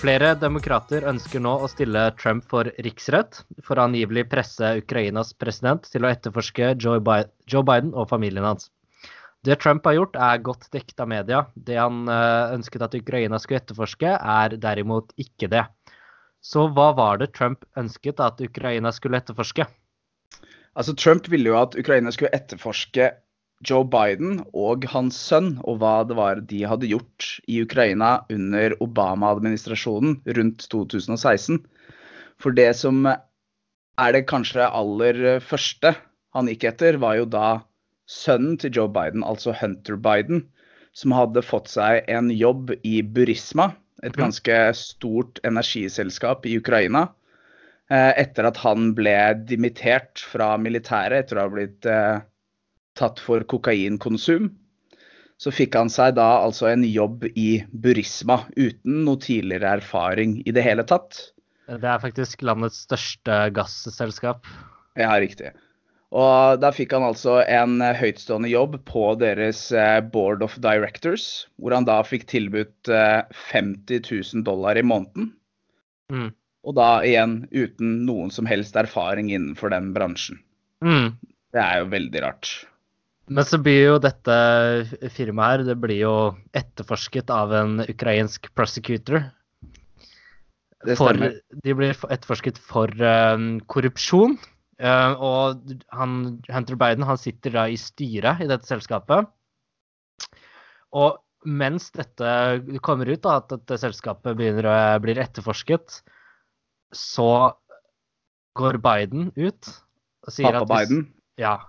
Flere demokrater ønsker nå å stille Trump for riksrett for å angivelig presse Ukrainas president til å etterforske Joe Biden og familien hans. Det Trump har gjort, er godt dekket av media. Det han eh, ønsket at Ukraina skulle etterforske, er derimot ikke det. Så hva var det Trump ønsket at Ukraina skulle etterforske? Altså, Trump ville jo at Ukraina skulle etterforske Joe Biden og hans sønn, og hva det var de hadde gjort i Ukraina under Obama-administrasjonen rundt 2016. For det som er det kanskje aller første han gikk etter, var jo da sønnen til Joe Biden, altså Hunter Biden, som hadde fått seg en jobb i Burisma, et mhm. ganske stort energiselskap i Ukraina. Eh, etter at han ble dimittert fra militæret etter å ha blitt eh, tatt for kokainkonsum. Så fikk han seg da altså en jobb i Burisma uten noe tidligere erfaring i det hele tatt. Det er faktisk landets største gasselskap. Ja, riktig. Og da fikk han altså en høytstående jobb på deres eh, board of directors, hvor han da fikk tilbudt 50 eh, 000 dollar i måneden. Mm. Og da igjen uten noen som helst erfaring innenfor den bransjen. Mm. Det er jo veldig rart. Men så blir jo dette firmaet her det blir jo etterforsket av en ukrainsk prosecutor. Det for, de blir etterforsket for um, korrupsjon. Uh, og han, Hunter Biden han sitter da i styret i dette selskapet. Og mens dette kommer ut, da, at dette selskapet begynner å bli etterforsket, så går Biden ut og sier Pappa at hvis, Biden? Ja,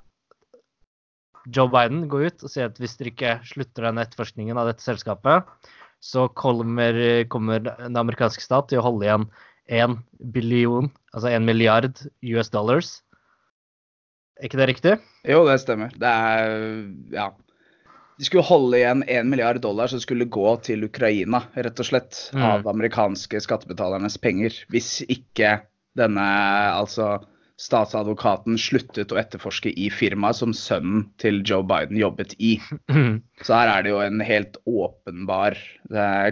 Joe Biden gå ut og si at hvis dere ikke slutter den etterforskningen av dette selskapet, så kommer, kommer den amerikanske stat til å holde igjen én billion, altså 1 milliard US dollars. Er ikke det riktig? Jo, det stemmer. Det er ja. De skulle holde igjen én milliard dollar som skulle gå til Ukraina, rett og slett, mm. av amerikanske skattebetalernes penger. Hvis ikke denne altså statsadvokaten sluttet å etterforske i firmaet som sønnen til Joe Biden jobbet i. Så her er det jo en helt åpenbar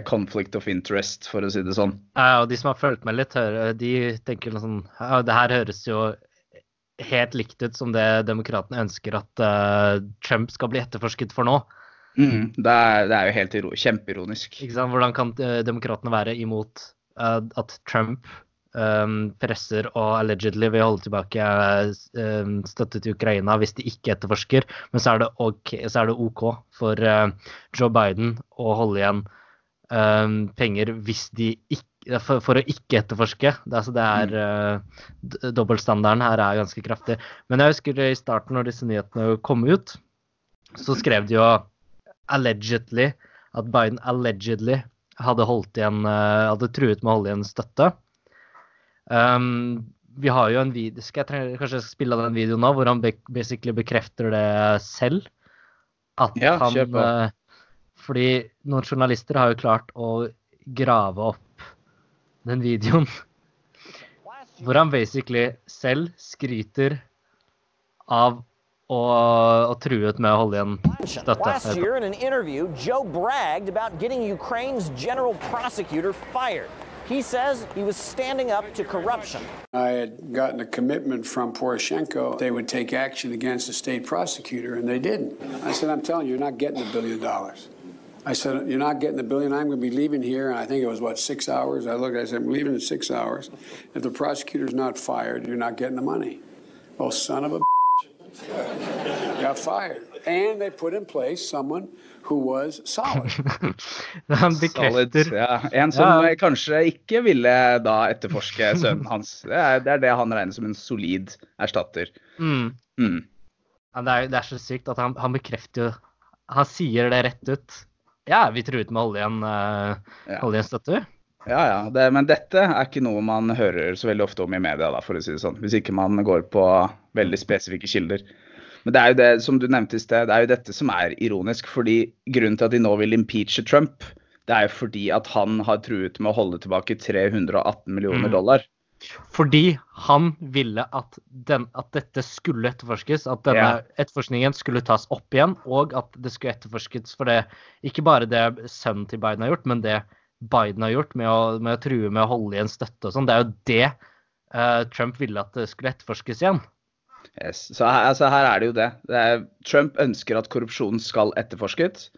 conflict of interest, for å si det sånn. Ja, og de som har fulgt med litt, de tenker sånn ja, Det her høres jo helt likt ut som det demokratene ønsker at uh, Trump skal bli etterforsket for nå. Mm, det, er, det, er, jo helt kjempeironisk. Hvordan kan uh, demokratene være imot uh, at Trump um, presser og allegedly vil holde tilbake um, støtte til Ukraina hvis de ikke etterforsker. Men så er det, OK, så er det OK for uh, Joe Biden å holde igjen um, penger hvis de ikke for, for, å ikke etterforske. Det, altså det er uh, Dobbeltstandarden her er ganske kraftig. Men jeg husker i starten, når disse nyhetene kom ut, så skrev de jo allegedly at Biden allegedly hadde holdt igjen, uh, hadde truet med å holde igjen støtte. Um, vi har jo en video Skal jeg kanskje spille av den videoen nå, hvor han basically bekrefter det selv? At ja, han kjør på. Uh, fordi noen journalister har jo klart å grave opp den videoen. Hvor han basically selv skryter av og, og, truet med å holde igjen støtte. Last year in an interview, Joe bragged about getting Ukraine's general prosecutor fired. He says he was standing up to corruption. I had gotten a commitment from Poroshenko they would take action against the state prosecutor, and they didn't. I said, I'm telling you, you're not getting a billion dollars. I said, You're not getting the billion. I'm going to be leaving here. And I think it was, what, six hours? I looked, I said, I'm leaving in six hours. If the prosecutor's not fired, you're not getting the money. Oh, son of a got fired. And they put in place someone who was solid. Han bekrefter solid, ja. En som ja. kanskje ikke ville da etterforske sønnen hans. Det er, det er, det han regner som en solid erstatter. Mm. Mm. Ja, det, er, det, er, så sykt at han, han, bekrefter jo Han sier det rett ut. Ja, vi truet med å uh, holde igjen støtte. Ja, ja. Det, men dette er ikke noe man hører så veldig ofte om i media, da, for å si det sånn. Hvis ikke man går på veldig spesifikke kilder. Men det er jo det som du nevnte i sted, det er jo dette som er ironisk. fordi Grunnen til at de nå vil impeache Trump, det er jo fordi at han har truet med å holde tilbake 318 millioner mm. dollar. Fordi han ville at, den, at, dette skulle etterforskes, at denne ja. etterforskningen skulle tas opp igjen, og at det skulle etterforskes for det Ikke bare det sønnen til Biden har gjort, men det Biden har gjort med å, med å true med å holde igjen støtte og sånn, det er jo det uh, Trump ville at det skulle etterforskes igjen. Yes. Så her, altså, her er det jo det. det er, Trump ønsker at korrupsjonen skal etterforskes,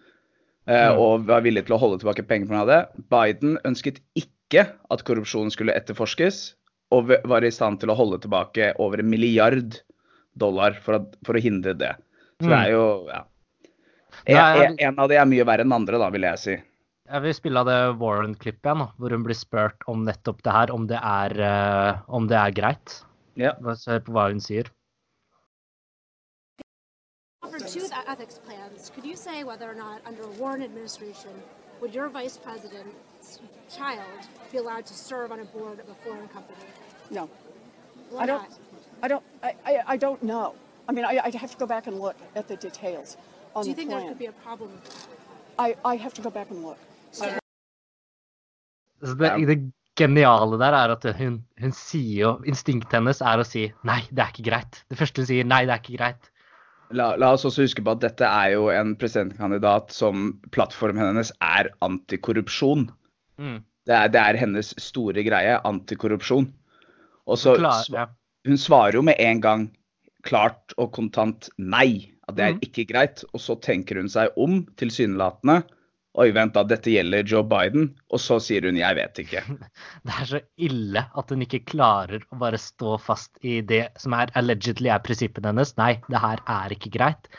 uh, mm. og var villig til å holde tilbake penger pga. det. Biden ønsket ikke at korrupsjonen skulle etterforskes, og var i stand til å holde tilbake over en milliard dollar for, at, for å hindre det. Så mm. det er jo ja. En, en, av de er mye verre enn andre, da, vil jeg si. Jeg vil spille av det Warren-klippet igjen, hvor hun blir spurt om nettopp det her, om det er, uh, om det er greit. Ja. Hør på hva hun sier. For two ethics plans, could you say whether or not under a Warren administration would your vice president's child be allowed to serve on a board of a foreign company? No. Why I don't. Not? I don't. I, I, I don't know. I mean, I, I have to go back and look at the details on Do you the think plan. there could be a problem? I, I have to go back and look. Det, det, geniale der er at hun, hun sier jo Instinktet hennes er å si nei, det er ikke greit. Det første hun sier, nei, det er ikke greit. La, la, oss også huske på at dette er jo en presidentkandidat som plattformen hennes er antikorrupsjon. Mm. Det, er, det, er, hennes store greie, antikorrupsjon. Og så ja. Hun svarer jo med en gang klart og kontant nei, at det er mm. ikke greit. Og så tenker hun seg om, tilsynelatende. Oi, vent, da, dette gjelder Joe Biden. Og så sier hun 'jeg vet ikke'. Det er så ille at hun ikke klarer å bare stå fast i det som er allegedly er prinsippene hennes. Nei, det her er ikke greit.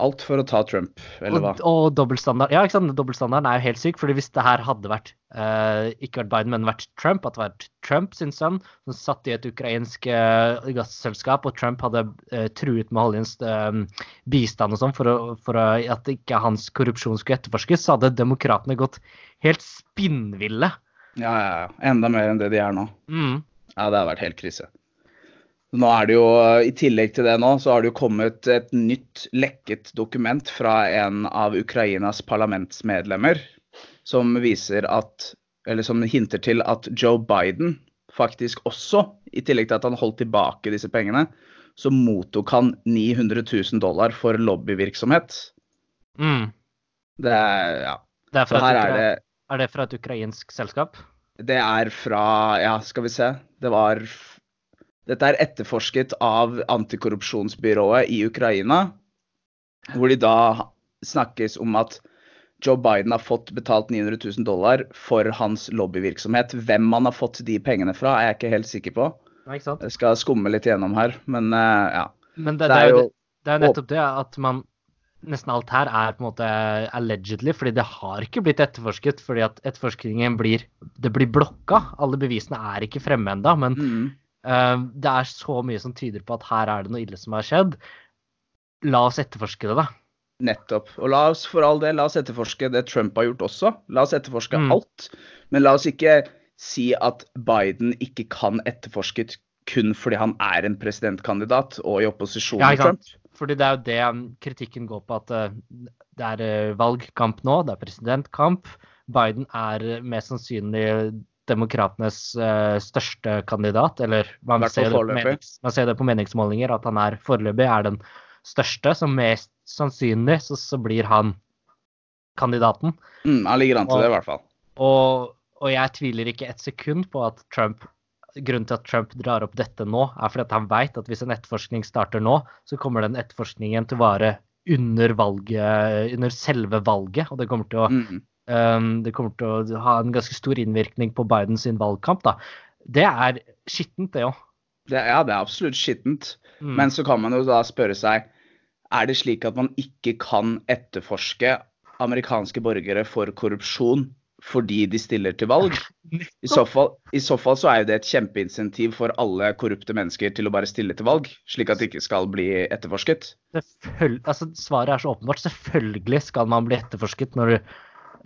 Alt for å ta Trump, eller hva? Og, og dobbeltstandard. Ja, ikke sant. Dobbeltstandarden er jo helt syk. fordi hvis det her hadde vært uh, ikke vært Biden, men vært Trump, at det var Trump sin sønn som satt i et ukrainsk uh, gasselskap, og Trump hadde uh, truet med å holde inn bistand og sånn for, for at ikke hans korrupsjon skulle etterforskes, så hadde demokratene gått helt spinnville. Ja, ja, ja. Enda mer enn det de er nå. Mm. Ja, det har vært helt krise. Nå er det jo, I tillegg til det nå, så har det jo kommet et nytt lekket dokument fra en av Ukrainas parlamentsmedlemmer som viser at Eller som hinter til at Joe Biden faktisk også, i tillegg til at han holdt tilbake disse pengene, så mottok han 900 000 dollar for lobbyvirksomhet. Mm. Det er Ja. Det er, fra her er det Er det fra et ukrainsk selskap? Det er fra Ja, skal vi se. Det var dette er etterforsket av antikorrupsjonsbyrået i Ukraina, hvor de da snakkes om at Joe Biden har fått betalt 900 000 dollar for hans lobbyvirksomhet. Hvem han har fått de pengene fra, er jeg ikke helt sikker på. Jeg skal skumme litt gjennom her, men uh, ja. Men det, det, er, jo, det er nettopp det at man Nesten alt her er på en måte allegedly, fordi det har ikke blitt etterforsket. Fordi at etterforskningen blir Det blir blokka. Alle bevisene er ikke fremme ennå. Men mm. Eh, det er så mye som tyder på at her er det noe ille som har skjedd. La oss etterforske det, da. Nettopp. Og la oss for all del la oss etterforske det Trump har gjort også. La oss etterforske mm. alt. Men la oss ikke si at Biden ikke kan etterforske kun fordi han er en presidentkandidat og i opposisjon ja, Trump. Fordi det er jo det kritikken går på, at uh, det er uh, valgkamp nå, det er presidentkamp. Biden er mest sannsynlig demokratenes uh, største kandidat. Eller man ser, menings, man ser, det på meningsmålinger, at han er foreløpig er den største. Så mest sannsynlig så, så blir han kandidaten. Mm, han ligger an til og, det, i hvert fall. Og, og, jeg tviler ikke et sekund på at Trump Grunnen til at Trump drar opp dette nå, er fordi at han vet at hvis en etterforskning starter nå, så kommer den etterforskningen til å vare under valget, under selve valget. Og det kommer til å mm. Um, det kommer til å ha en ganske stor innvirkning på Bidens valgkamp. Da. Det er skittent, det òg. Ja, det er absolutt skittent. Mm. Men så kan man jo da spørre seg er det slik at man ikke kan etterforske amerikanske borgere for korrupsjon fordi de stiller til valg? I så fall, i så, fall så er jo det et kjempeinsentiv for alle korrupte mennesker til å bare stille til valg, slik at det ikke skal bli etterforsket. Altså, svaret er så åpenbart. Selvfølgelig skal man bli etterforsket når du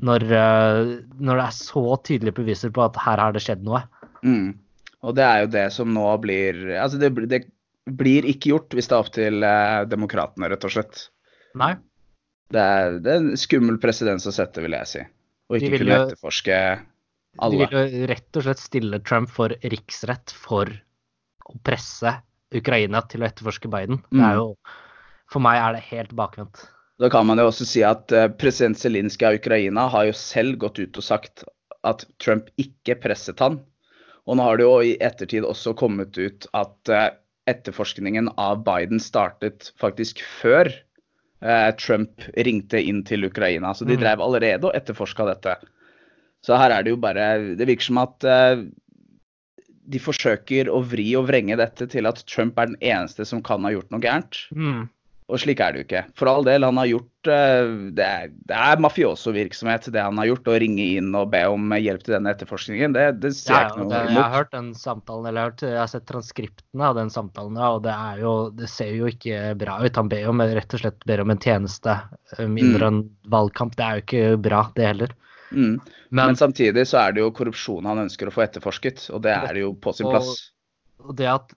når, eh, når, det er så tydelige beviser på at her har det skjedd noe. Mm. Og det er jo det som nå blir Altså, det, det blir ikke gjort hvis det er opp til eh, demokratene, rett og slett. Nei. Det er, det er en skummel presedens å sette, vil jeg si. Og ikke kunne etterforske alle. De vil jo rett og slett stille Trump for riksrett for å presse Ukraina til å etterforske Biden. Det er mm. jo For meg er det helt bakvendt. Da kan man jo også si at eh, president Zelinskyj av Ukraina har jo selv gått ut og sagt at Trump ikke presset han. Og nå har det jo i ettertid også kommet ut at eh, etterforskningen av Biden startet faktisk før eh, Trump ringte inn til Ukraina. Så de Mm. drev allerede og etterforska dette. Så her er det jo bare Det virker som at de forsøker å vri og vrenge dette til at Trump er den eneste som kan ha gjort noe gærent. Mm. Og slik er det jo ikke. For all del, han har gjort eh, Det er, det er mafioso-virksomhet, det han har gjort. Å ringe inn og be om hjelp til denne etterforskningen, det, det ser Ja, jeg ikke noe det, jeg har hørt den samtalen, eller jeg har, hørt, jeg har sett transkriptene av den samtalen, og det er jo Det ser jo ikke bra ut. Han ber om, rett og slett ber om en tjeneste, mindre mindre enn valgkamp. Det er jo ikke bra, det heller. Mm. Men, Men samtidig så er det jo korrupsjon han ønsker å få etterforsket, og det er det jo på sin Og- plass. og det at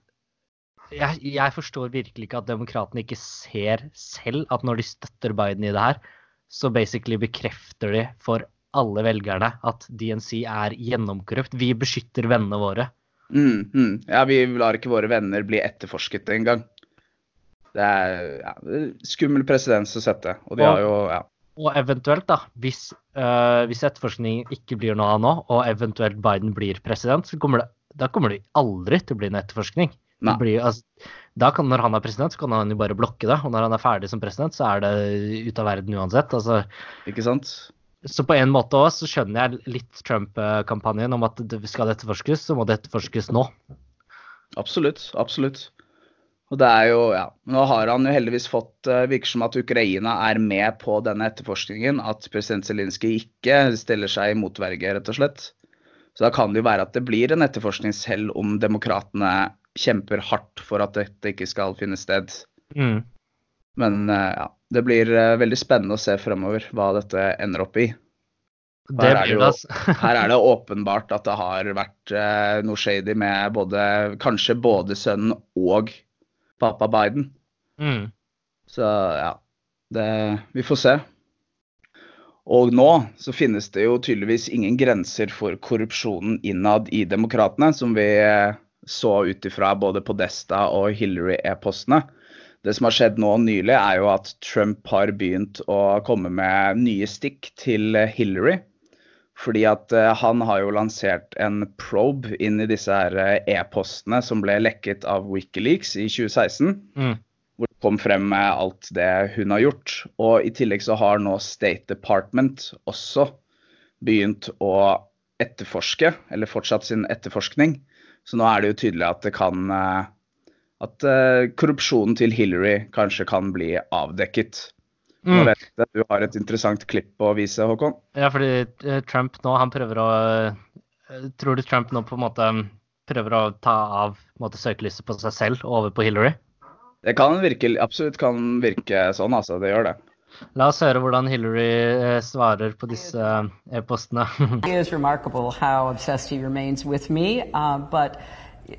jeg, jeg forstår virkelig ikke at demokratene ikke ser selv at når de støtter Biden i det her, så basically bekrefter de for alle velgerne at DNC er gjennomkorrupt. Vi beskytter vennene våre. Mm, mm. Ja, vi lar ikke våre venner bli etterforsket engang. Det er ja, skummel presedens å sette, og de Og- har jo ja. Og eventuelt, da, hvis, øh, hvis etterforskningen ikke blir noe av nå, og eventuelt Biden blir president, så kommer det, da kommer det aldri til å bli en etterforskning. Blir, altså, da kan, når han er president, så kan han jo bare blokke det. Og når han er ferdig som president, så er det ute av verden uansett. Altså, Ikke sant? så på en måte også, så skjønner jeg litt Trump-kampanjen om at det skal det etterforskes, så må det etterforskes nå. Absolutt. Absolutt. Og det er jo, ja, Nå har han jo heldigvis fått eh, Virker som at Ukraina er med på denne etterforskningen. At president Zelinskyj ikke stiller seg i motverge, rett og slett. Så da kan det jo være at det blir en etterforskning selv om demokratene kjemper hardt for at dette ikke skal finne sted. Mm. Men eh, ja, det blir eh, veldig spennende å se fremover hva dette ender opp i. Her er det jo- altså. Her er det åpenbart at det har vært eh, noe shady med både, kanskje både sønnen og pappa Biden. Mm. Så ja, det, vi får se. Og nå så finnes det jo tydeligvis ingen grenser for korrupsjonen innad i demokratene, som vi så ut ifra både Podesta og Hillary-e-postene. Det som har skjedd nå nylig, er jo at Trump har begynt å komme med nye stikk til Hillary. Fordi at eh, han har jo lansert en probe inn i disse her eh, e-postene som ble lekket av Wikileaks i 2016 Mm. hvor det kom frem med alt det hun har gjort. Og i tillegg så har nå State Department også begynt å etterforske, eller fortsatt sin etterforskning. Så nå er det jo tydelig at det kan eh, At eh, korrupsjonen til Hillary kanskje kan bli avdekket. Nå Mm. vet jeg at du har et interessant klipp å vise, Håkon. Ja, fordi eh, Trump nå, han prøver å Tror du Trump nå på en måte prøver å ta av måte, søkelyset på seg selv over på Hillary? Det kan virke, absolutt kan virke sånn, altså. Det gjør det. La oss høre hvordan Hillary eh, svarer på disse eh, e-postene. It is remarkable how obsessed he remains with me, uh, but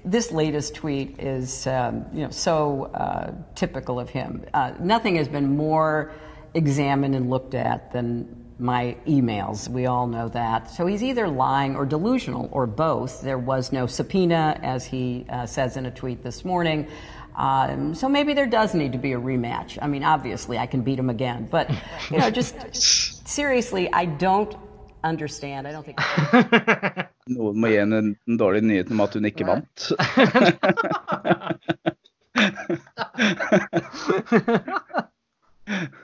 this latest tweet is, um, you know, so uh, typical of him. Uh, nothing has been more examined and looked at than my emails. We all know that. So he's either lying or delusional or both. There was no subpoena, as he uh, says in a tweet this morning. Um, so maybe there does need to be a rematch. I mean, obviously, I can beat him again, but you know, just seriously, I don't understand. I don't think. Noen må gi henne den dårlige nyheten om at hun ikke vant.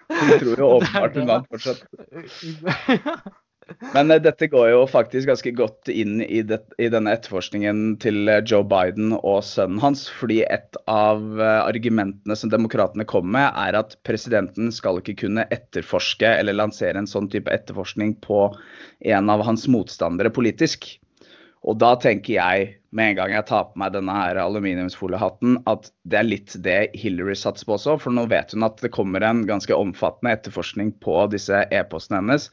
Hun tror jo åpenbart hun vant fortsatt. Men eh, dette går jo faktisk ganske godt inn i, det, i denne etterforskningen til eh, Joe Biden og sønnen hans. Fordi et av eh, argumentene som demokratene kommer med, er at presidenten skal ikke kunne etterforske eller lansere en sånn type etterforskning på en av hans motstandere politisk. Og da tenker jeg, med en gang jeg tar på meg denne her aluminiumsfoliehatten, at det er litt det Hillary satser på også. For nå vet hun at det kommer en ganske omfattende etterforskning på disse e-postene hennes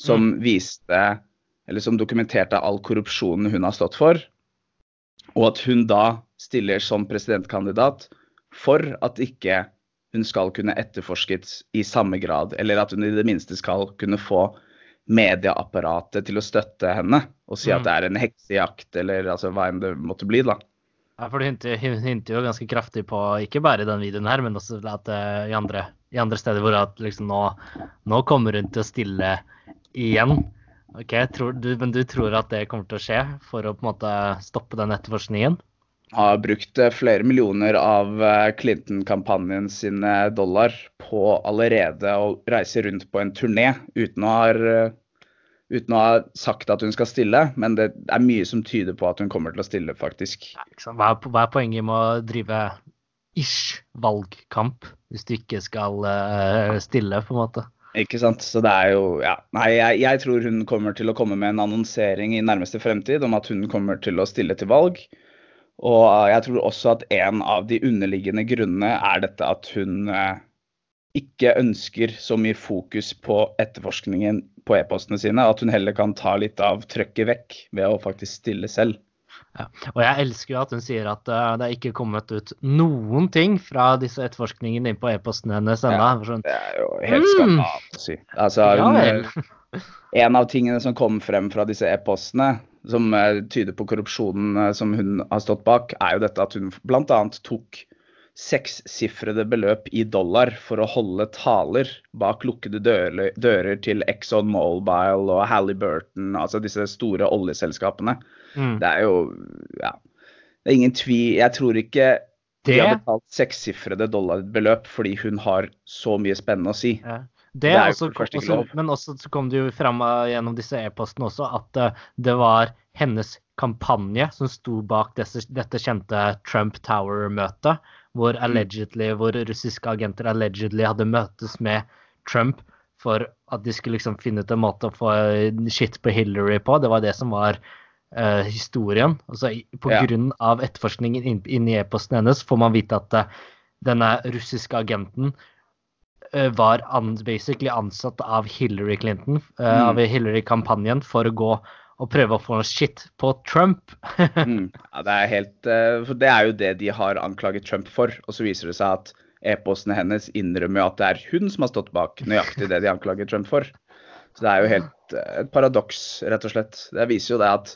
som viste, eller som dokumenterte all korrupsjonen hun har stått for. Og at hun da stiller som presidentkandidat for at ikke hun skal kunne etterforskes i samme grad, eller at hun i det minste skal kunne få medieapparatet til å støtte henne og si at det er en heksejakt, eller altså hva enn det måtte bli, da. Ja, for du hinter, jo ganske kraftig på, ikke bare i den videoen her, men også at, uh, i andre i andre steder hvor at liksom nå, nå kommer hun til å stille igjen. Ok, tror du, Men du tror at det kommer til å skje for å på en måte stoppe den etterforskningen? Har brukt eh, flere millioner av eh, Clinton-kampanjen sine dollar på allerede å reise rundt på en turné uten å, ha, uten å ha sagt at hun skal stille. Men det er mye som tyder på at hun kommer til å stille, faktisk. Hva er, hva er poenget med å drive ish valgkamp hvis du ikke skal stille, på en måte? Ikke sant. Så det er jo Ja. Nei, jeg, jeg, tror hun kommer til å komme med en annonsering i nærmeste fremtid om at hun kommer til å stille til valg. Og jeg tror også at en av de underliggende grunnene er dette at hun eh, ikke ønsker så mye fokus på etterforskningen på e-postene sine. At hun heller kan ta litt av trøkket vekk ved å faktisk stille selv. Ja. Og jeg elsker jo at hun sier at uh, det er ikke kommet ut noen ting fra disse etterforskningene inn på e-posten hennes ennå. Ja, sånn, det er jo helt mm. skandale å si. Altså, hun, ja, en av tingene som kom frem fra disse e-postene, som uh, tyder på korrupsjonen uh, som hun har stått bak, er jo dette at hun bl.a. tok sekssifrede beløp i dollar for å holde taler bak lukkede dører, dører til Exxon Mobile og Halliburton, altså disse store oljeselskapene. Mm. Det er jo Ja. Det er ingen tvil Jeg tror ikke det... de har betalt sekssifrede dollarbeløp fordi hun har så mye spennende å si. Ja. Det, det også, også, men også så kom det jo fram gjennom disse e-postene også at uh, det var hennes kampanje som sto bak desse, dette kjente Trump Tower-møtet, hvor, mm. allegedly, hvor russiske agenter allegedly hadde møtes med Trump for at de skulle liksom finne ut en måte å få shit på Hillary på. Det var det som var uh, historien. Altså, på ja. av etterforskningen inni inn e-posten hennes får man vite at uh, denne russiske agenten uh, var an, basically ansatt av Hillary Clinton, mm. av Hillary-kampanjen, for å gå og prøve å få noe shit på Trump. mm. ja, det er helt For det er jo det de har anklaget Trump for. Og så viser det seg at e-postene hennes innrømmer at det er hun som har stått bak nøyaktig det de anklager Trump for. Så det er jo helt et paradoks, rett og slett. Det viser jo det at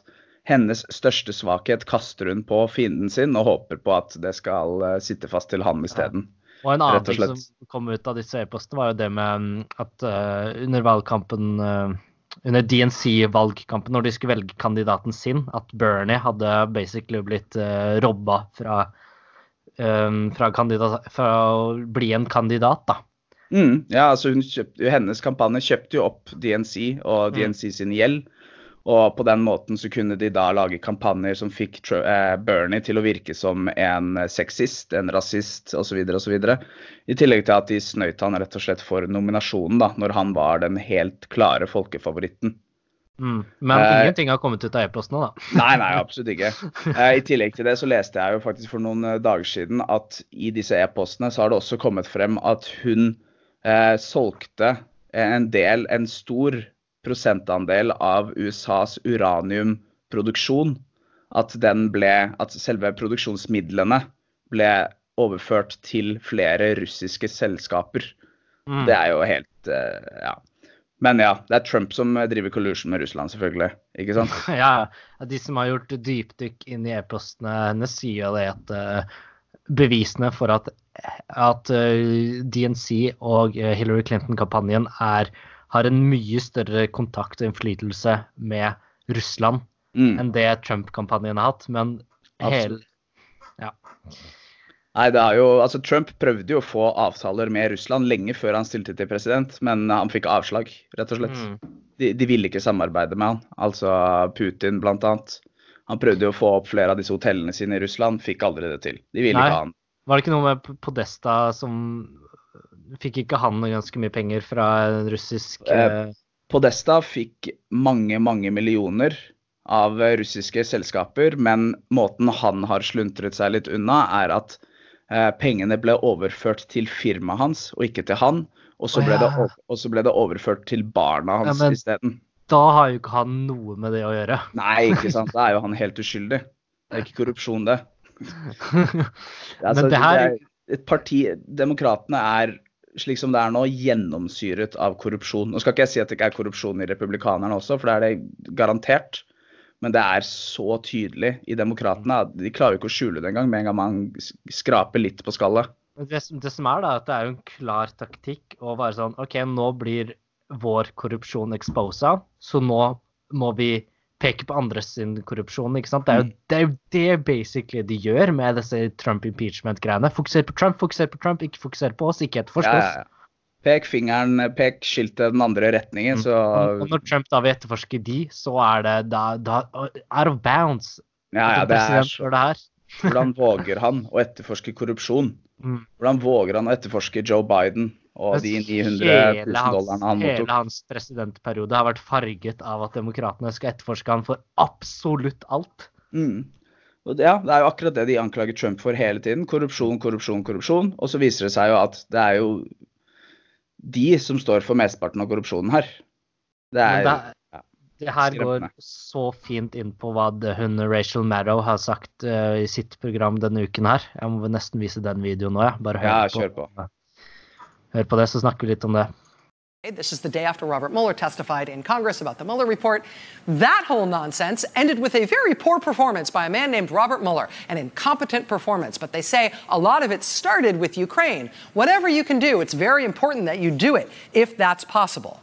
hennes største svakhet kaster hun på fienden sin og håper på at det skal eh, sitte fast til han isteden. Ja. Og en annen ting som kom ut av disse e-postene, var jo det med mm, at uh, under valgkampen uh, under DNC-valgkampen, når de skulle velge kandidaten sin, at Bernie hadde basically blitt uh, robba fra, um, fra, fra, å bli en kandidat, da. Mm, ja, altså kjøpt, Hennes kampanje kjøpte jo opp DNC og DNC mm. sin gjeld. Og på den måten så kunne de da lage kampanjer som fikk eh, Bernie til å virke som en sexist, en rasist osv. osv. I tillegg til at de snøyt han rett og slett for nominasjonen, da, når han var den helt klare folkefavoritten. Mm. Men eh, ingenting har kommet ut av e-postene, da? Nei, nei, absolutt ikke. Eh, I tillegg til det så leste jeg jo faktisk for noen eh, dager siden at i disse e-postene så har det også kommet frem at hun eh, solgte en del, en stor prosentandel av USAs uraniumproduksjon. At, ble, at selve produksjonsmidlene ble overført til flere russiske selskaper. Mm. Det er jo helt uh, Ja. Men ja, det er Trump som driver collusion med Russland, selvfølgelig. Ikke sant? Ja, de som har gjort dypdykk inn i e-postene hennes, sier jo det at uh, bevisene for at, at eh, DNC og Hillary Clinton-kampanjen er har en mye større kontakt og innflytelse med Russland mm. enn det Trump-kampanjen har hatt. Men hele Ja. Nei, det er jo, altså Trump prøvde jo å få avtaler med Russland lenge før han stilte til president, men han fikk avslag, rett og slett. Mm. De, de, ville ikke samarbeide med han, altså Putin blant annet. Han prøvde jo å få opp flere av disse hotellene sine i Russland, fikk aldri det til. De ville Nei. ikke ha han. Var det ikke noe med Podesta som Fikk ikke han ganske mye penger fra en russisk eh, eh Podesta fikk mange, mange millioner av russiske selskaper, men måten han har sluntret seg litt unna, er at eh, pengene ble overført til firmaet hans og ikke til han. Og så, ble, oh, ja. det, ble det overført til barna hans ja, isteden. Da har jo ikke han noe med det å gjøre. Nei, ikke sant. Da er jo han helt uskyldig. Det er ikke korrupsjon, det. altså, det her... det er et parti Demokratene er slik som det er nå, gjennomsyret av korrupsjon. Nå skal ikke jeg si at det ikke er korrupsjon i republikanerne også, for det er det garantert. Men det er så tydelig i demokratene at de klarer jo ikke å skjule det engang med en gang man skraper litt på skallet. Det, det, som er, da, at det er jo en klar taktikk å være sånn OK, nå blir vår korrupsjon exposa, så nå må vi peke på andres korrupsjon. ikke sant? Det er jo mm. det, er det basically de gjør med disse Trump impeachment-greiene. Fokuser på Trump, fokuser på Trump, ikke fokuser på oss, ikke etterforsk oss. Ja, ja. Pek fingeren, pek skiltet den andre retningen, mm. så Og når Trump da vil etterforske de, så er det da, da out of bounds. Ja, ja, det er så. Det her. Hvordan våger han å etterforske korrupsjon? Mm. Hvordan våger han å etterforske Joe Biden og de 900 000 dollarene han mottok? Hele hans presidentperiode har vært farget av at demokratene skal etterforske han for absolutt alt. Mm. Ja, det er jo akkurat det de anklager Trump for hele tiden. Korrupsjon, korrupsjon, korrupsjon. Og så viser det seg jo at det er jo de som står for mesteparten av korrupsjonen her. Det er ja, det her går så fint inn på hva hun Rachel Maddow har sagt uh, i sitt program denne uken her. Jeg må nesten vise den videoen nå, ja. Bare hør, ja, på, på. Hør på det, så snakker vi litt om det. This is the day after Robert Mueller testified in Congress about the Mueller report. That whole nonsense ended with a very poor performance by a man named Robert Mueller, an incompetent performance. But they say a lot of it started with Ukraine. Whatever you can do, it's very important that you do it, if that's possible.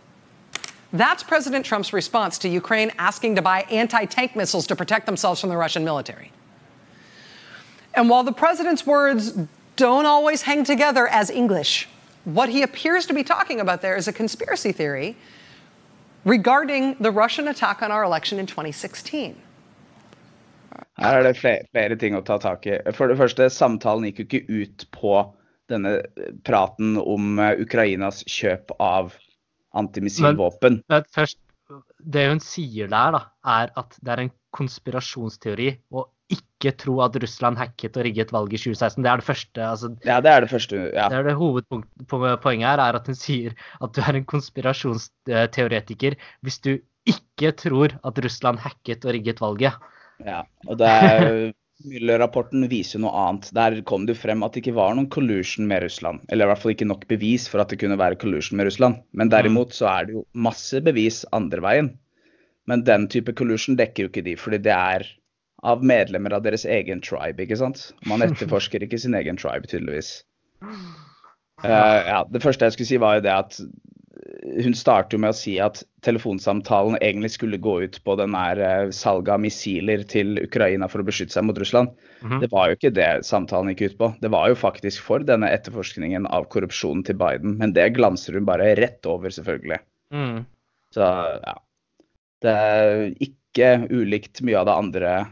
That's President Trump's response to Ukraine asking to buy anti tank missiles to protect themselves from the Russian military. And while the president's words don't always hang together as English, what he appears to be talking about there is a conspiracy theory regarding the Russian attack on our election in 2016. Her er det flere, flere, ting å ta tak i. For det første, samtalen gikk jo ikke ut på denne praten om eh, Ukrainas kjøp av antimissilvåpen. Men, men først, det hun sier der, da, er at det er en konspirasjonsteori. Og ikke tro at Russland hacket og rigget valget i 2016. Det er det første. Altså, ja, det er det første. Ja. Det er det Hovedpoenget her er at hun sier at du er en konspirasjonsteoretiker hvis du ikke tror at Russland hacket og rigget valget. Ja, og det er Müller-rapporten viser noe annet. Der kom det frem at det ikke var noen collusion med Russland. Eller i hvert fall ikke nok bevis for at det kunne være collusion med Russland. Men derimot så er det jo masse bevis andre veien. Men den type collusion dekker jo ikke de, fordi det er av medlemmer av deres egen tribe, ikke sant. Man etterforsker ikke sin egen tribe, tydeligvis. Uh, ja, det første jeg skulle si, var jo det at hun starter jo med å si at telefonsamtalen egentlig skulle gå ut på den der uh, salget av missiler til Ukraina for å beskytte seg mot Russland. Mm -hmm. Det var jo ikke det samtalen gikk ut på. Det var jo faktisk for denne etterforskningen av korrupsjonen til Biden. Men det glanser hun bare rett over, selvfølgelig. Mm. Så ja. Det er ikke ulikt mye av det andre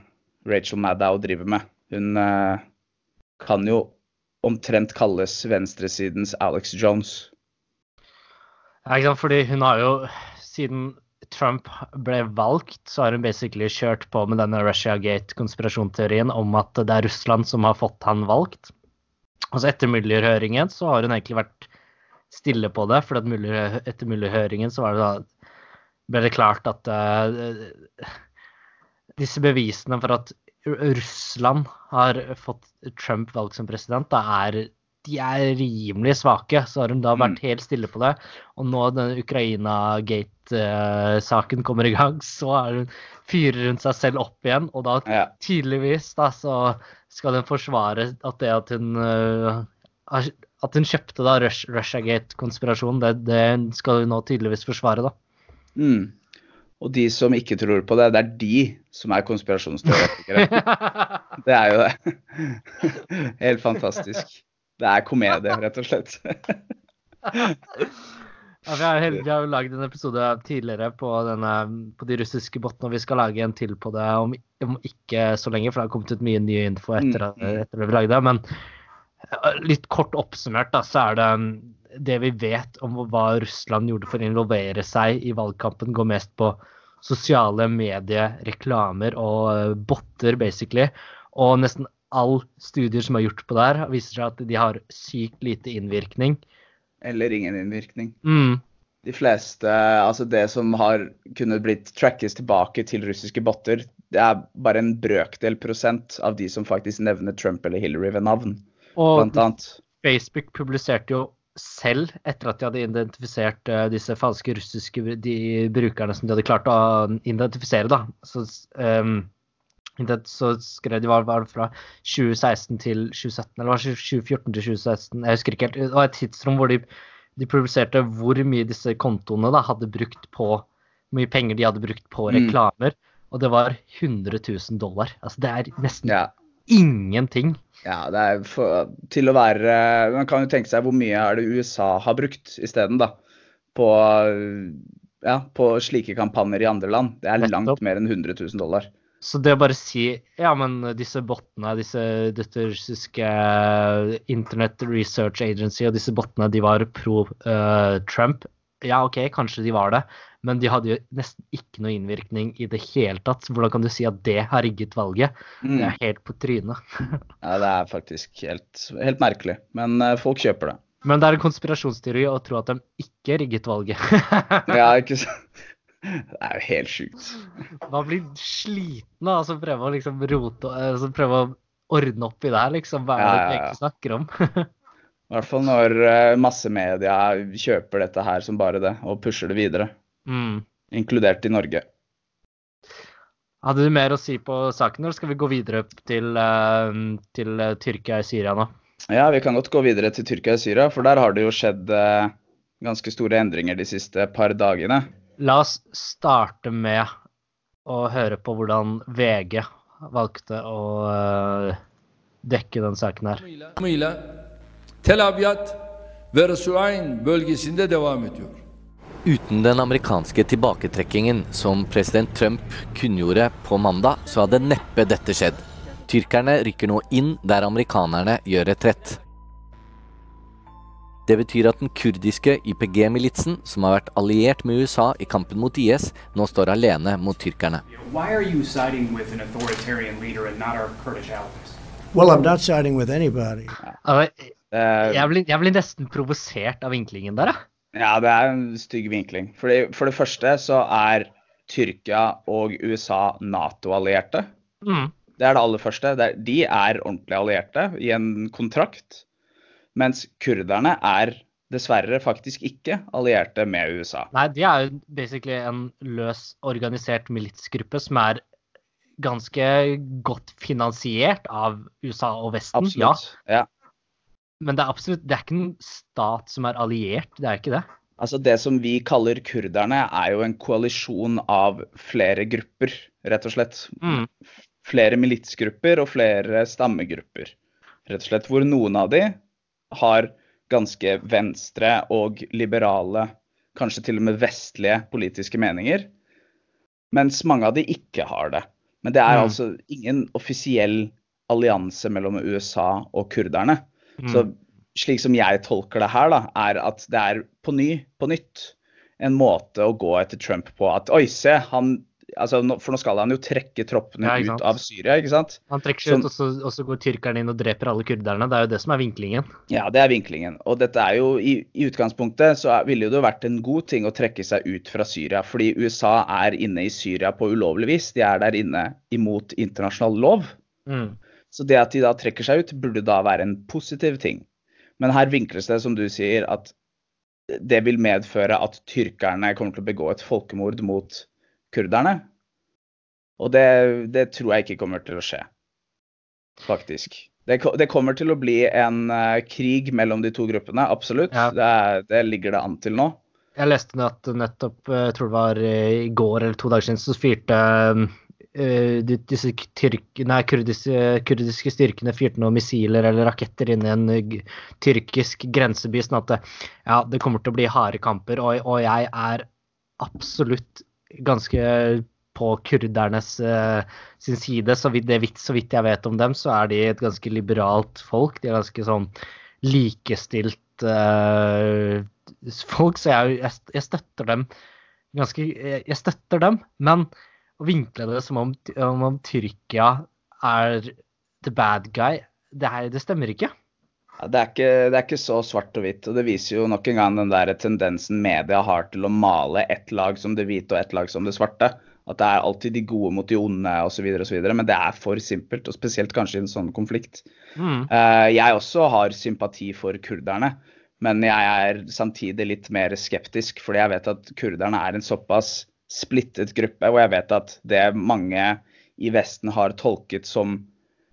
Rachel Maddow driver med. Hun uh, kan jo omtrent kalles venstresidens Alex Jones. Ja, ikke sant? Fordi hun har jo Siden Trump ble valgt, så har hun basically kjørt på med denne Russiagate-konspirasjonsteorien om at det er Russland som har fått han valgt. Altså etter Mueller-høringen så har hun egentlig vært stille på det. For etter Mueller-høringen så det da, ble det klart at uh, disse bevisene for at Russland har fått Trump valgt som president, da er de er rimelig svake. Så har hun da vært mm. helt stille på det. Og nå denne Ukraina-gate-saken kommer i gang, så hun, fyrer hun seg selv opp igjen. Og da ja. tydeligvis da, så skal hun forsvare at det at hun uh, at hun kjøpte da Russiagate-konspirasjonen, det, det, skal hun nå tydeligvis forsvare, da. Mm. Og de som ikke tror på det, det er de som er konspirasjonsteoretikere. det er jo det. Helt fantastisk. Det er komedie, rett og slett. ja, vi, har, vi har jo lagd en episode tidligere på, denne, på de russiske bottene, og vi skal lage en til på det om, om, ikke så lenge, for det har kommet ut mye ny info etter, mm. etter at vi lagde det. Men litt kort oppsummert, da, så er det det vi vet om hva Russland gjorde for å involvere seg i valgkampen, går mest på sosiale medier, reklamer og eh, botter, basically. Og nesten all studier som er gjort på det her, viser seg at de har sykt lite innvirkning. Eller ingen innvirkning. Mm. De fleste, altså det som har kunnet blitt trackes tilbake til russiske botter, det er bare en brøkdel prosent av de som faktisk nevner Trump eller Hillary ved navn. Og Facebook publiserte jo selv, etter at de hadde identifisert uh, disse falske russiske de brukerne som de hadde klart å identifisere, da, så um, så skrev de var, var det fra 2016 til 2017, eller var det 2014 til 2016? Jeg husker ikke helt. Det var et tidsrom hvor de, de publiserte hvor mye disse kontoene da, hadde brukt på hvor mye penger de hadde brukt på reklamer. Mm. Og det var 100 000 dollar. Altså det er nesten ja. Ingenting. Ja, det er for, til å være Man kan jo tenke seg hvor mye er det USA har brukt isteden, da. På, ja, på slike kampanjer i andre land. Det er langt mer enn 100 000 dollar. Så det å bare si ja, men disse bottene, disse, dette russiske Internet Research Agency og disse bottene, de var pro uh, Trump. Ja, OK, kanskje de var det, men de hadde jo nesten ikke noe innvirkning i det hele tatt. Hvordan kan du si at det har rigget valget? Mm. Det er helt på trynet. ja, det er faktisk helt, helt merkelig, men uh, folk kjøper det. Men det er en konspirasjonsteori å tro at de ikke rigget valget. ja, ikke sant. Det er jo helt sjukt. Man blir sliten av å prøve å liksom rote altså prøve å ordne opp i det her, liksom. Hva er det ja, ja, ja. vi egentlig snakker om? I hvert fall når uh, massemedia kjøper dette her som bare det, og pusher det videre. Mm. Inkludert i Norge. Hadde du mer å si på saken, eller skal vi gå videre til, uh, til uh, Tyrkia i Syria nå? Ja, vi kan godt gå videre til Tyrkia i Syria, for der har det jo skjedd ganske store endringer de siste par dagene. La oss starte med å høre på hvordan VG valgte å dekke den saken her. Uten den amerikanske tilbaketrekkingen som president Trump kunngjorde på mandag, så hadde neppe dette skjedd. Tyrkerne rykker nå inn der amerikanerne gjør retrett. Det betyr at den kurdiske YPG-militsen, som har vært alliert med USA i kampen mot IS, nå står alene mot tyrkerne. Well, I'm not siding with anybody. Jeg blir, jeg blir nesten provosert av vinklingen der, jeg. Ja, det er en stygg vinkling. Fordi, for det første så er Tyrkia og USA Nato-allierte. Mm. Det er det aller første. De er ordentlig allierte i en kontrakt. Mens kurderne er dessverre faktisk ikke allierte med USA. Nei, de er jo basically en løs organisert militsgruppe som er ganske godt finansiert av USA og Vesten. Absolutt, ja. ja. Men det er absolutt det er ikke en stat som er alliert, det er ikke det. Altså Det som vi kaller kurderne, er jo en koalisjon av flere grupper, rett og slett. Mm. Flere militsgrupper og flere stammegrupper, rett og slett. Hvor noen av de har ganske venstre og liberale, kanskje til og med vestlige politiske meninger. Mens mange av de ikke har det. Men det er mm. altså ingen offisiell allianse mellom USA og kurderne. Mm. Så slik som jeg tolker det her, da, er at det er på ny, på nytt, en måte å gå etter Trump på. At oi, se, han altså, For nå skal han jo trekke troppene ja, ut av Syria, ikke sant? Han trekker seg ut, og så, og så, går tyrkerne inn og dreper alle kurderne. Det er jo det som er vinklingen. Ja, det er vinklingen. Og dette er jo i, i utgangspunktet så ville det jo vært en god ting å trekke seg ut fra Syria. Fordi USA er inne i Syria på ulovlig vis. De er der inne imot internasjonal lov. Mm. Så det at de da trekker seg ut, burde da være en positiv ting. Men her vinkles det, som du sier, at det vil medføre at tyrkerne kommer til å begå et folkemord mot kurderne. Og det, det, tror jeg ikke kommer til å skje, faktisk. Det, det kommer til å bli en uh, krig mellom de to gruppene, absolutt. Ja. Det, det, ligger det an til nå. Jeg leste at nettopp, eh, jeg tror det var eh, i går eller to dager siden, så fyrte uh, disse tyrk, nei, kurdiske, kurdiske, styrkene fyrte noen missiler eller raketter inn i en tyrkisk grenseby. sånn at det, ja, det kommer til å bli harde kamper. Og, og jeg er absolutt ganske på kurdernes uh, sin side. Så vidt, det, så vidt jeg vet om dem, så er de et ganske liberalt folk. De er ganske sånn likestilt uh, folk, så jeg, jeg, jeg, støtter dem ganske Jeg støtter dem, men å vinkle det som om, om, om Tyrkia er the bad guy, det, her, det stemmer ikke. Ja, det, er ikke, det, er ikke, så svart og hvitt. og Det viser jo nok en gang den der tendensen media har til å male ett lag som det hvite og ett lag som det svarte. At det er alltid de gode mot de onde osv. Men det er for simpelt, og spesielt kanskje i en sånn konflikt. Mm. Uh, jeg også har sympati for kurderne, men jeg er samtidig litt mer skeptisk. Fordi jeg vet at kurderne er en såpass splittet gruppe, og jeg vet at det mange i Vesten har tolket som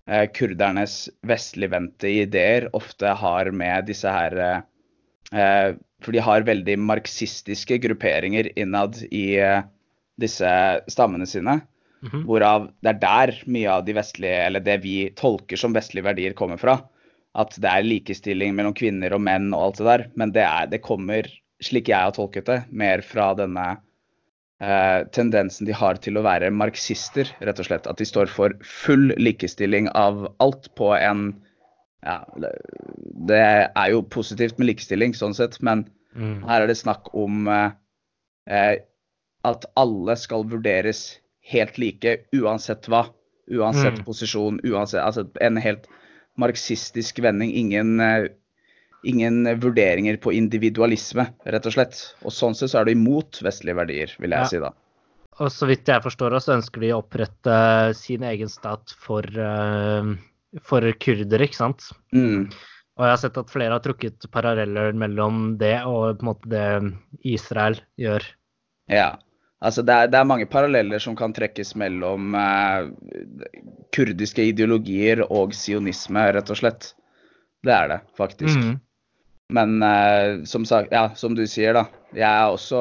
eh, kurdernes vestligvendte ideer, ofte har med disse her eh, For de har veldig marxistiske grupperinger innad i eh, disse stammene sine. Mm -hmm. Hvorav det er der mye av de vestlige, eller det vi tolker som vestlige verdier, kommer fra. At det er likestilling mellom kvinner og menn og alt det der. Men det, er, det kommer, slik jeg har tolket det, mer fra denne tendensen de har til å være marxister, rett og slett. At de står for full likestilling av alt på en ja, Det er jo positivt med likestilling, sånn sett, men mm. her er det snakk om eh, at alle skal vurderes helt like uansett hva. Uansett mm. posisjon, uansett Altså en helt marxistisk vending. Ingen eh, ingen vurderinger på individualisme, rett og slett. Og sånn sett så er du imot vestlige verdier, vil jeg ja. si da. Og så vidt jeg forstår så ønsker de å opprette sin egen stat for, uh, for kurdere, ikke sant? Mm. Og jeg har sett at flere har trukket paralleller mellom det og på en måte det Israel gjør. Ja. Altså det er, det er mange paralleller som kan trekkes mellom eh, kurdiske ideologier og sionisme, rett og slett. Det er det, faktisk. Mm. Men eh, som, sagt, ja, som, du sier, da. Jeg er også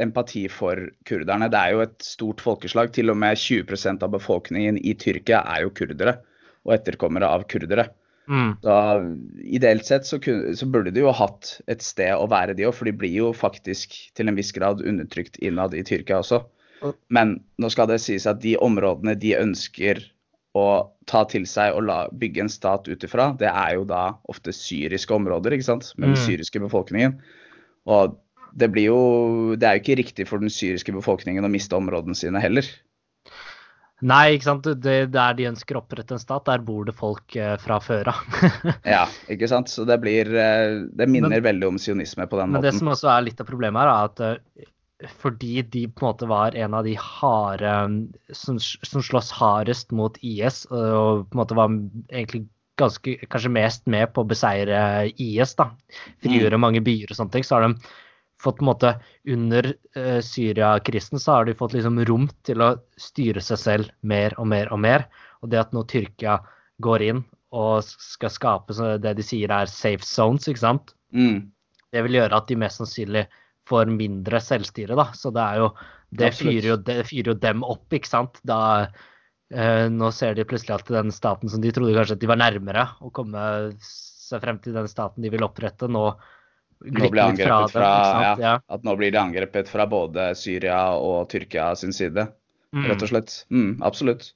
empati for kurderne. Det er jo et stort folkeslag. Til og med 20% av befolkningen i Tyrkia er jo kurdere. Og etterkommere av kurdere. Mm. Da, ideelt sett så, kunne, så, burde de jo hatt et sted å være, de òg. For de blir jo faktisk til en viss grad undertrykt innad i Tyrkia også. Men nå skal det sies at de områdene de ønsker å ta til seg og la, bygge en stat ut ifra, det er jo da ofte syriske områder, ikke sant, med den mm. syriske befolkningen. Og det blir jo Det er jo ikke riktig for den syriske befolkningen å miste områdene sine heller. Nei, ikke sant. Det, der de ønsker å opprette en stat, der bor det folk eh, fra før av. ja, ikke sant. Så det blir eh, Det minner men, veldig om sionisme på den men måten. Men det som også er litt av problemet her, er at eh, fordi de på en måte var en av de harde som, som slåss hardest mot IS, og på en måte var egentlig ganske, kanskje mest med på å beseire IS, da. Frigjøre mm. mange byer og sånne ting. Så har de fått på en måte Under uh, Syria-krisen så har de fått liksom rom til å styre seg selv mer og mer og mer. Og det at nå Tyrkia går inn og skal skape det de sier er safe zones, ikke sant. Mm. Det vil gjøre at de mest sannsynlig får mindre selvstyre, da. Så det er jo Det fyrer jo, det fyrer jo dem opp, ikke sant. Da eh, Nå ser de plutselig at den staten som de trodde kanskje at de var nærmere å komme seg frem til den staten de vil opprette, nå nå blir angrepet fra, fra ja, At nå blir de angrepet fra både Syria og Tyrkia sin side, mm. rett og slett. Mm, absolutt.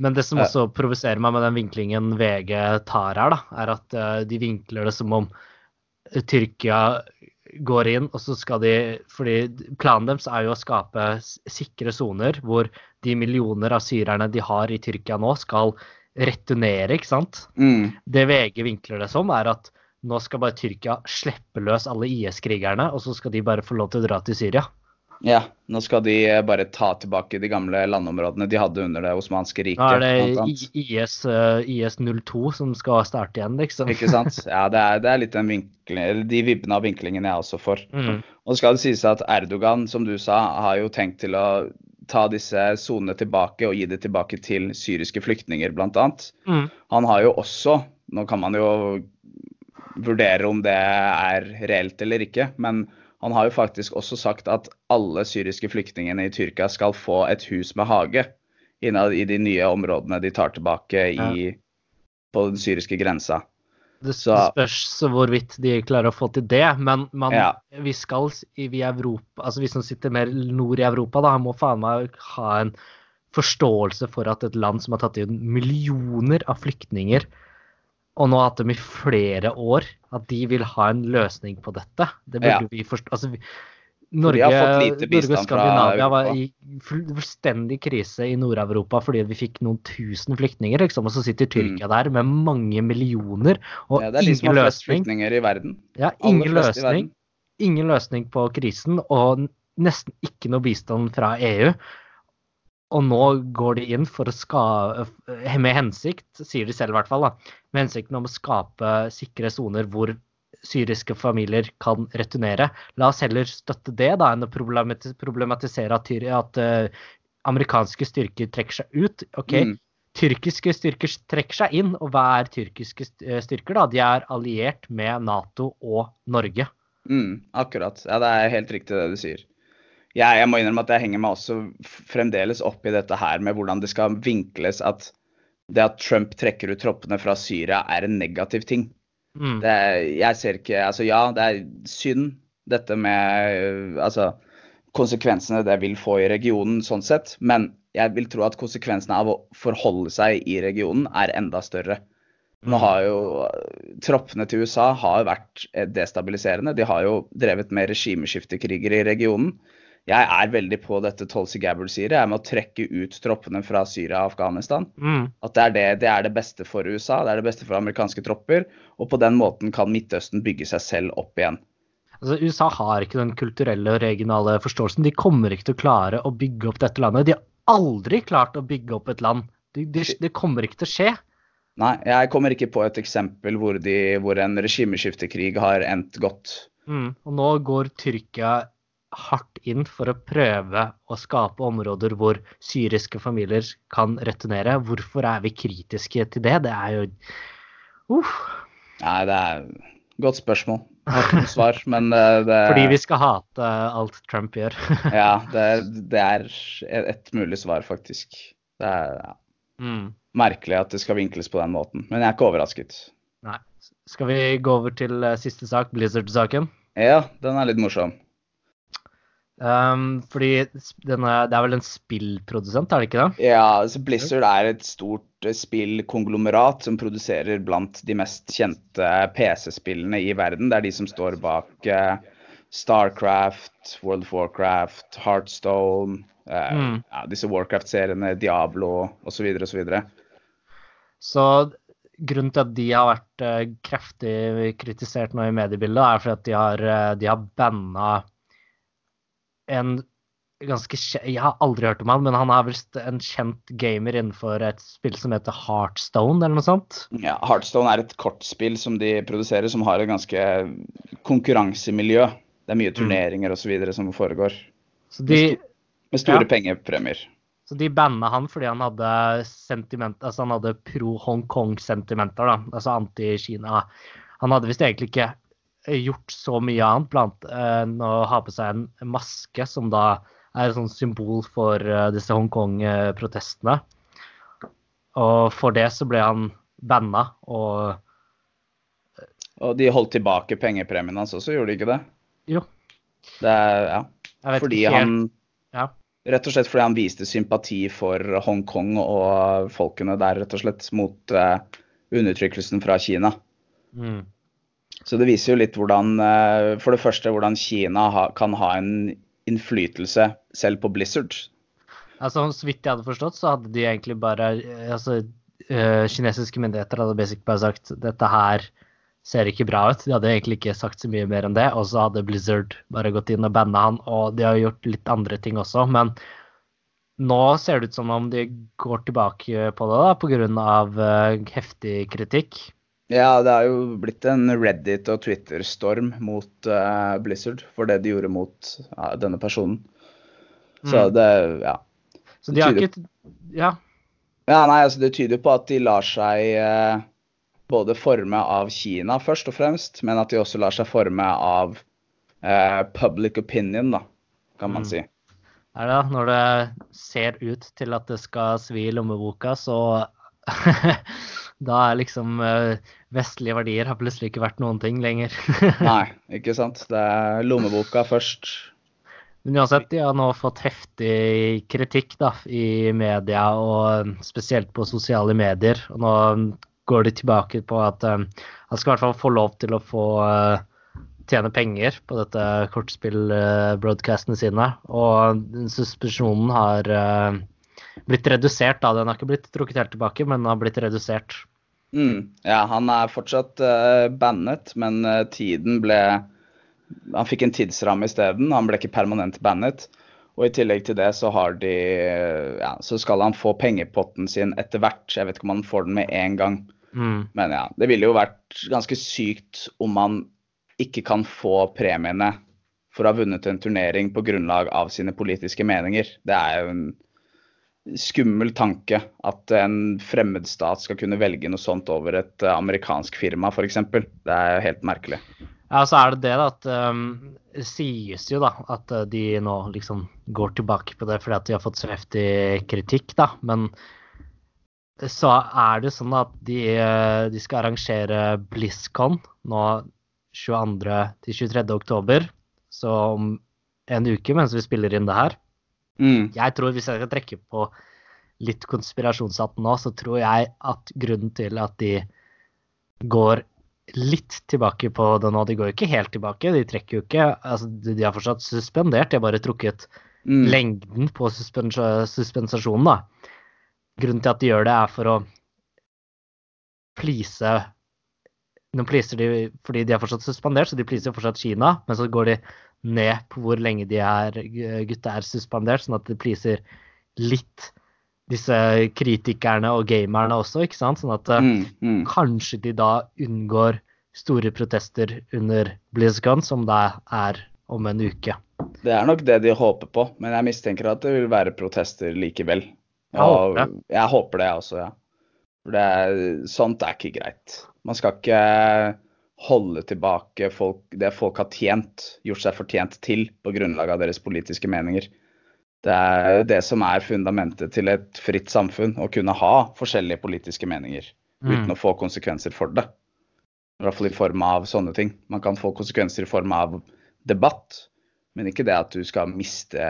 Men det som også provoserer meg med den vinklingen VG tar her, da, er at uh, de vinkler det som om Tyrkia går inn, og så skal de fordi Planen deres er jo å skape sikre soner hvor de millioner av syrerne de har i Tyrkia nå, skal returnere, ikke sant? Mm. Det VG vinkler det som, er at nå skal bare Tyrkia slippe løs alle IS-krigerne, og så skal de bare få lov til å dra til Syria. Ja, nå skal de eh, bare ta tilbake de gamle landområdene de hadde under det osmanske riket. Nå er det IS, uh, IS-02 som skal starte igjen, liksom. Ikke sant. Ja, det er, det er litt vinkling, de vibbene av vinklingen jeg også får. Mm. Og skal det sies at Erdogan, som du sa, har jo tenkt til å ta disse sonene tilbake og gi det tilbake til syriske flyktninger, bl.a. Mm. Han har jo også, nå kan man jo vurdere om det er reelt eller ikke, men han har jo faktisk også sagt at alle syriske flyktningene i Tyrkia skal få et hus med hage innad i de nye områdene de tar tilbake i, ja. på den syriske grensa. Det spørs hvorvidt de klarer å få til det, men man, ja. vi skal i Europa, altså vi som sitter mer nord i Europa, da, må faen meg ha en forståelse for at et land som har tatt inn millioner av flyktninger, og nå har hatt dem i flere år, at de vil ha en løsning på dette. Det burde ja. vi forstå. Altså, Norge, Norge og Skandinavia var i fullstendig krise i Nord-Europa fordi vi fikk noen tusen flyktninger. Liksom, og så sitter mm. Tyrkia mm. der med mange millioner og ja, det ingen de som flest flyktninger i verden. Ja, ingen løsning, ingen løsning på krisen og nesten ikke noe bistand fra EU. Og nå går de inn for å skape, med hensikt, sier de selv i hvert fall, da, med hensikten om å skape sikre soner hvor syriske familier kan returnere. La oss heller støtte det da, enn å problematisere at, at uh, amerikanske styrker trekker seg ut. OK, Mm. tyrkiske styrker trekker seg inn, og hva er tyrkiske eh, styrker, da? De er alliert med Nato og Norge. Mm, akkurat. Ja, det er helt riktig det du sier. Jeg, jeg må innrømme at jeg henger meg også fremdeles opp i dette her med hvordan det skal vinkles at det at Trump trekker ut troppene fra Syria er en negativ ting. Mm. Det jeg ser ikke Altså ja, det er synd dette med øh, altså konsekvensene det vil få i regionen sånn sett, men jeg vil tro at konsekvensene av å forholde seg i regionen er enda større. Nå har jo øh, Troppene til USA har vært eh, destabiliserende. De har jo drevet med regimeskiftekriger i regionen. Jeg er veldig på dette Tolsi Gabbard sier, jeg med å trekke ut troppene fra Syria og Afghanistan. Mm. At det er det, det er det beste for USA, det er det beste for amerikanske tropper. Og på den måten kan Midtøsten bygge seg selv opp igjen. Altså, USA har ikke den kulturelle og regionale forståelsen. De kommer ikke til å klare å bygge opp dette landet. De har aldri klart å bygge opp et land. Det de, de kommer ikke til å skje. Nei, jeg kommer ikke på et eksempel hvor, de, hvor en regimeskiftekrig har endt godt. Mm. Og nå går Tyrkia hardt inn for å prøve å skape områder hvor syriske familier kan returnere. Hvorfor er vi kritiske til det? Det er jo uh. Nei, det er godt spørsmål. Har ikke noe svar, men det er... Fordi vi skal hate alt Trump gjør. Ja, det er, det er et mulig svar, faktisk. Det er ja, Mm. merkelig at det skal vinkles på den måten, men jeg er ikke overrasket. Nei. Skal vi gå over til eh, siste sak, Blizzard-saken? Ja, den er litt morsom. Um, fordi denne, det er vel en spillprodusent, er det ikke det? Ja, altså Blizzard er et stort eh, spillkonglomerat som produserer blant de mest kjente PC-spillene i verden. Det er de som står bak uh, Starcraft, World of Warcraft, Heartstone, uh, Mm. ja, disse Warcraft-seriene, Diablo osv. osv. Så grunnen til at de har vært uh, kraftig kritisert nå i mediebildet, er fordi at de har, uh, de har banna en ganske Jeg har aldri hørt om han, men han er vel en kjent gamer innenfor et spill som heter Heartstone, eller noe sånt. Ja, Heartstone er et kortspill som de produserer, som har et ganske konkurransemiljø. Det er mye turneringer osv. som foregår, Så de, med store Ja. pengepremier. så de banna han fordi han hadde altså han hadde pro-Hongkong-sentimenter, da. Altså anti-Kina. Han hadde visst egentlig ikke gjort så mye annet blant eh, enn å ha på seg en maske, som da er et sånt symbol for eh, disse Hongkong-protestene. Og for det så ble han banna, og Og de holdt tilbake pengepremien hans også, gjorde de ikke det? jo, Det er, ja. Fordi ikke han Ja. Rett og slett fordi han viste sympati for Hongkong og folkene der, rett og slett, mot eh, undertrykkelsen fra Kina. Mm. Så det viser jo litt hvordan eh, For det første hvordan Kina kan ha en innflytelse selv på Blizzard. Altså, så vidt jeg hadde forstått, så hadde de egentlig bare eh, Altså, eh, kinesiske myndigheter hadde basic bare sagt dette her ser ikke bra ut. De hadde egentlig ikke sagt så mye mer enn det. Og så hadde Blizzard bare gått inn og banna han, og de har gjort litt andre ting også. Men nå ser det ut som om de går tilbake på det da, pga. Heftig kritikk. Ja, det har jo blitt en Reddit- og Twitter-storm mot uh, Blizzard for det de gjorde mot uh, denne personen. Så Mm. det Ja. Så de har ikke Ja. Ja, nei, altså Det tyder på at de lar seg eh, både forme av Kina først og fremst, men at de også lar seg forme av eh, public opinion, da, kan man Mm. si. Ja, da? Når det ser ut til at det skal svi i lommeboka, så Da er liksom vestlige verdier har plutselig ikke vært noen ting lenger. Nei, ikke sant. Det er lommeboka først. Men uansett, de har nå fått heftig kritikk da, i media, og spesielt på sosiale medier. Og nå går de tilbake på at um, han skal i hvert fall få lov til å få uh, tjene penger på dette kortspill-broadcastene sine. Og suspensjonen har uh, blitt redusert, da. Den har ikke blitt trukket helt tilbake, men den har blitt redusert. Mm. Ja, han er fortsatt uh, bannet, men uh, tiden ble Han fikk en tidsramme isteden. Han ble ikke permanent bannet. Og i tillegg til det så har de Ja, så skal han få pengepotten sin etter hvert. Jeg vet ikke om han får den med en gang. Mm. Men ja, det ville jo vært ganske sykt om han ikke kan få premiene for å ha vunnet en turnering på grunnlag av sine politiske meninger. Det er jo en skummel tanke at en fremmed stat skal kunne velge noe sånt over et uh, amerikansk firma, f.eks. Det er helt merkelig. Ja, så er det det at um, sies jo da at uh, de nå liksom går tilbake på det fordi at de har fått så heftig kritikk, da. Men så er det sånn at de, de skal arrangere BlizzCon nå 22. til 23. oktober. Så om en uke mens vi spiller inn det her. Mm. Jeg tror Hvis jeg skal trekke på litt konspirasjonshatten nå, så tror jeg at grunnen til at de går litt tilbake på det nå De går jo ikke helt tilbake, de trekker jo ikke altså De har fortsatt suspendert, de har bare trukket mm. lengden på suspens suspensasjonen, da. Grunnen til at de gjør det, er for å please Nå pleaser de fordi de er fortsatt suspendert, så de pleaser fortsatt Kina, men så går de ned på hvor lenge de er, gutta er suspendert, sånn at de pleaser litt disse kritikerne og gamerne også, ikke sant? Sånn at mm, mm. kanskje de da unngår store protester under BlizzCon, som da er om en uke. Det er nok det de håper på, men jeg mistenker at det vil være protester likevel. Og jeg håper det, jeg håper det også, ja. For det sånt er ikke greit. Man skal ikke holde tilbake folk, det folk har tjent, gjort seg fortjent til, på grunnlag av deres politiske meninger. Det er det som er fundamentet til et fritt samfunn, å kunne ha forskjellige politiske meninger mm. uten å få konsekvenser for det. I hvert fall i form av sånne ting. Man kan få konsekvenser i form av debatt, men ikke det at du skal miste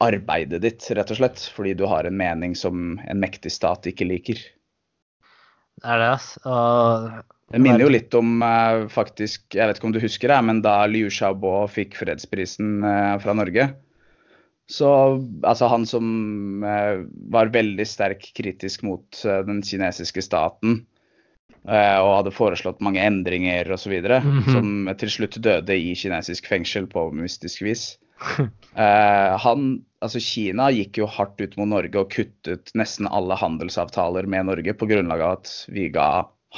arbeidet ditt, rett og slett, fordi du har en mening som en mektig stat ikke liker. Det er det, altså. Det minner jo litt om uh, faktisk Jeg vet ikke om du husker det, men da Liu Xiaobo fikk fredsprisen uh, fra Norge Så altså han som uh, var veldig sterk kritisk mot den kinesiske staten og hadde foreslått mange endringer osv., mm -hmm. som til slutt døde i kinesisk fengsel på mystisk vis. han, altså Kina gikk jo hardt ut mot Norge og kuttet nesten alle handelsavtaler med Norge på grunnlag av at vi ga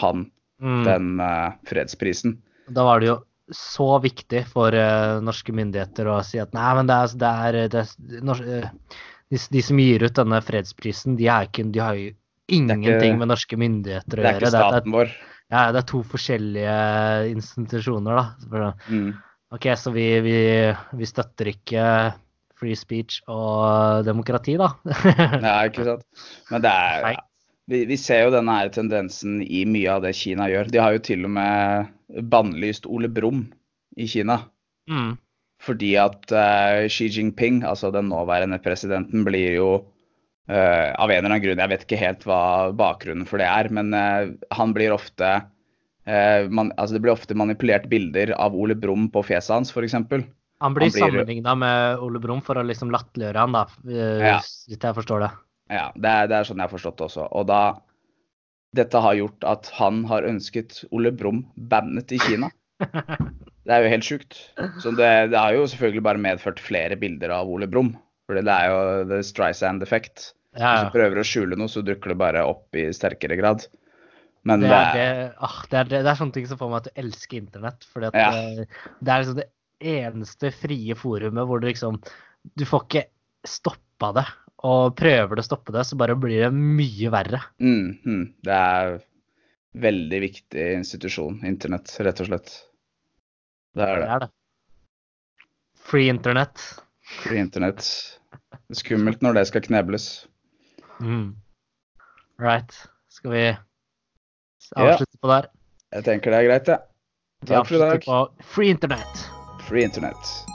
han mm. den uh, fredsprisen. Da var det jo så viktig for uh, norske myndigheter å si at nei, men det er, det er, det er norsk, uh, de, de, som gir ut denne fredsprisen, de, ikke, de har jo ingenting ikke, med norske myndigheter å gjøre. Det er ikke staten vår. Ja, det er to forskjellige institusjoner, da. Mm. OK, så vi, vi, vi, støtter ikke free speech og demokrati, da. Nei, ikke sant. Men det er ja vi, vi, ser jo denne her tendensen i mye av det Kina gjør. De har jo til og med bannlyst Ole Brumm i Kina. Mm. Fordi at uh, Xi Jinping, altså den nåværende presidenten, blir jo uh, Av en eller annen grunn, jeg vet ikke helt hva bakgrunnen for det er, men uh, han blir ofte man, altså Det blir ofte manipulert bilder av Ole Brumm på fjeset hans, f.eks. Han blir, han blir sammenligna med Ole Brumm for å liksom latterliggjøre han, da, hvis jeg forstår det. Ja, det er, det er, sånn jeg har forstått det også. Og da Dette har gjort at han har ønsket Ole Brumm bannet i Kina. Det er jo helt sjukt. Så det, det, har jo selvfølgelig bare medført flere bilder av Ole Brumm. For det er jo the Streisand effect Ja, ja. Hvis du prøver å skjule noe, så dukker det bare opp i sterkere grad. Men det er, det, ah, det, er, det er, sånne ting som får meg til å elske internett. For ja. det, det, er liksom det eneste frie forumet hvor du liksom Du får ikke stoppa det og prøver du å stoppe det, så bare blir det mye verre. Mm, mm. Det er veldig viktig institusjon, internett, rett og slett. Det er det. det, er det. Free internett. Free internett. Skummelt når det skal knebles. Mm. Right. Skal vi avslutte ja. på der? Jeg tenker det er greit, jeg. Ja. Takk for i dag. Free internett. Free internett.